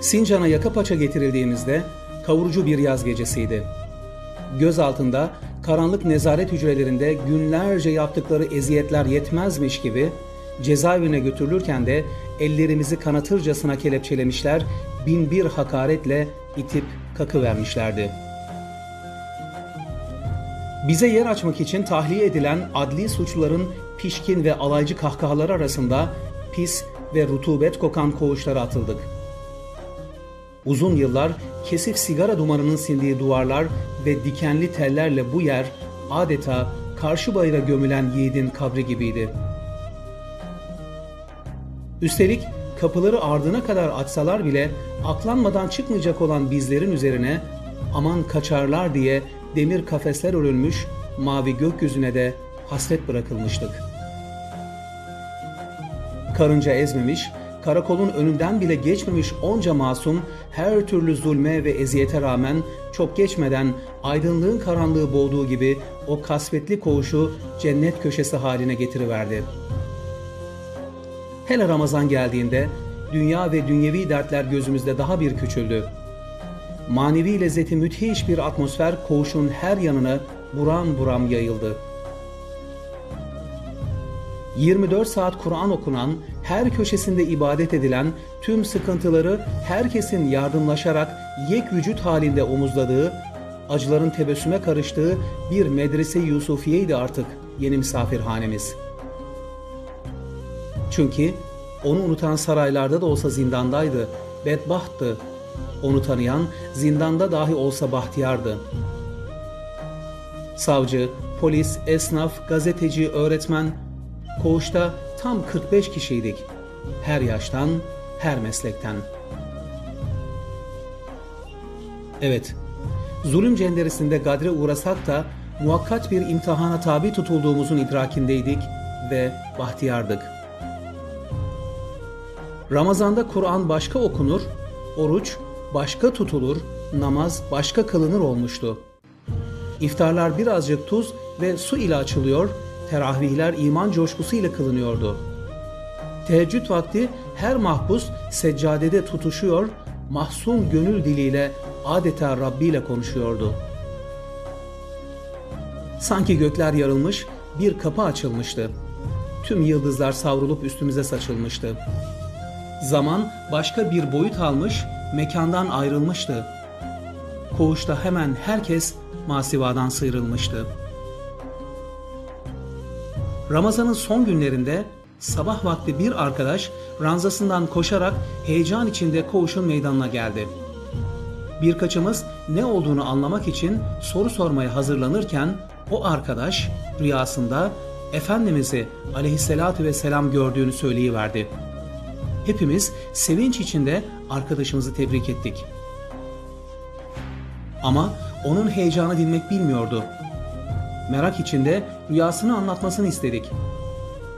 Sincan'a yaka paça getirildiğimizde kavurucu bir yaz gecesiydi. Göz altında karanlık nezaret hücrelerinde günlerce yaptıkları eziyetler yetmezmiş gibi cezaevine götürülürken de ellerimizi kanatırcasına kelepçelemişler, bin bir hakaretle itip kakı vermişlerdi. Bize yer açmak için tahliye edilen adli suçluların pişkin ve alaycı kahkahaları arasında pis ve rutubet kokan koğuşlara atıldık. Uzun yıllar kesif sigara dumanının sindiği duvarlar ve dikenli tellerle bu yer adeta karşı bayıra gömülen yiğidin kabri gibiydi. Üstelik kapıları ardına kadar açsalar bile aklanmadan çıkmayacak olan bizlerin üzerine aman kaçarlar diye demir kafesler örülmüş, mavi gökyüzüne de hasret bırakılmıştık. Karınca ezmemiş, karakolun önünden bile geçmemiş onca masum her türlü zulme ve eziyete rağmen çok geçmeden aydınlığın karanlığı boğduğu gibi o kasvetli koğuşu cennet köşesi haline getiriverdi. Hele Ramazan geldiğinde dünya ve dünyevi dertler gözümüzde daha bir küçüldü. Manevi lezzeti müthiş bir atmosfer koğuşun her yanına buram buram yayıldı. 24 saat Kur'an okunan, her köşesinde ibadet edilen, tüm sıkıntıları herkesin yardımlaşarak yek vücut halinde omuzladığı, acıların tebessüme karıştığı bir medrese Yusufiye'ydi artık yeni misafirhanemiz. Çünkü onu unutan saraylarda da olsa zindandaydı, bedbahttı. Onu tanıyan zindanda dahi olsa bahtiyardı. Savcı, polis, esnaf, gazeteci, öğretmen, koğuşta tam 45 kişiydik. Her yaştan, her meslekten. Evet, zulüm cenderesinde gadre uğrasak da muhakkat bir imtihana tabi tutulduğumuzun idrakindeydik ve bahtiyardık. Ramazanda Kur'an başka okunur, oruç başka tutulur, namaz başka kılınır olmuştu. İftarlar birazcık tuz ve su ile açılıyor, teravihler iman coşkusu ile kılınıyordu. Teheccüd vakti her mahpus seccadede tutuşuyor, mahzun gönül diliyle adeta Rabbi ile konuşuyordu. Sanki gökler yarılmış, bir kapı açılmıştı. Tüm yıldızlar savrulup üstümüze saçılmıştı. Zaman başka bir boyut almış, mekandan ayrılmıştı. Koğuşta hemen herkes masivadan sıyrılmıştı. Ramazan'ın son günlerinde sabah vakti bir arkadaş ranzasından koşarak heyecan içinde koğuşun meydanına geldi. Birkaçımız ne olduğunu anlamak için soru sormaya hazırlanırken o arkadaş rüyasında Efendimiz'i aleyhissalatü vesselam gördüğünü söyleyiverdi. Hepimiz sevinç içinde arkadaşımızı tebrik ettik. Ama onun heyecanı dinmek bilmiyordu. Merak içinde rüyasını anlatmasını istedik.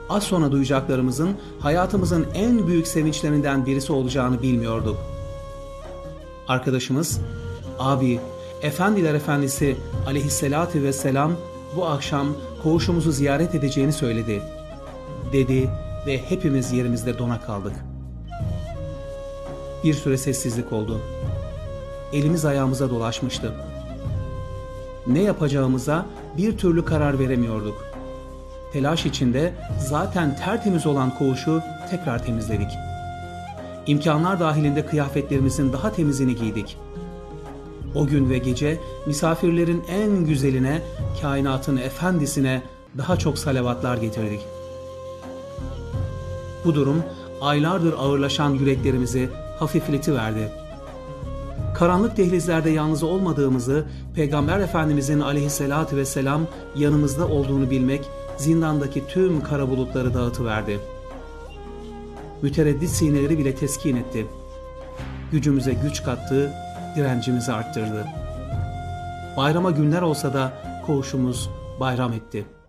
Az sonra duyacaklarımızın hayatımızın en büyük sevinçlerinden birisi olacağını bilmiyorduk. Arkadaşımız, abi, Efendiler Efendisi aleyhissalatü vesselam bu akşam koğuşumuzu ziyaret edeceğini söyledi. Dedi ve hepimiz yerimizde dona kaldık. Bir süre sessizlik oldu. Elimiz ayağımıza dolaşmıştı. Ne yapacağımıza bir türlü karar veremiyorduk. Telaş içinde zaten tertemiz olan koğuşu tekrar temizledik. İmkanlar dahilinde kıyafetlerimizin daha temizini giydik. O gün ve gece misafirlerin en güzeline, kainatın efendisine daha çok salavatlar getirdik. Bu durum aylardır ağırlaşan yüreklerimizi hafifletiverdi. Karanlık dehlizlerde yalnız olmadığımızı, Peygamber Efendimizin aleyhissalatü vesselam yanımızda olduğunu bilmek zindandaki tüm kara bulutları dağıtıverdi. Mütereddit sineleri bile teskin etti. Gücümüze güç kattı, direncimizi arttırdı. Bayrama günler olsa da koğuşumuz bayram etti.''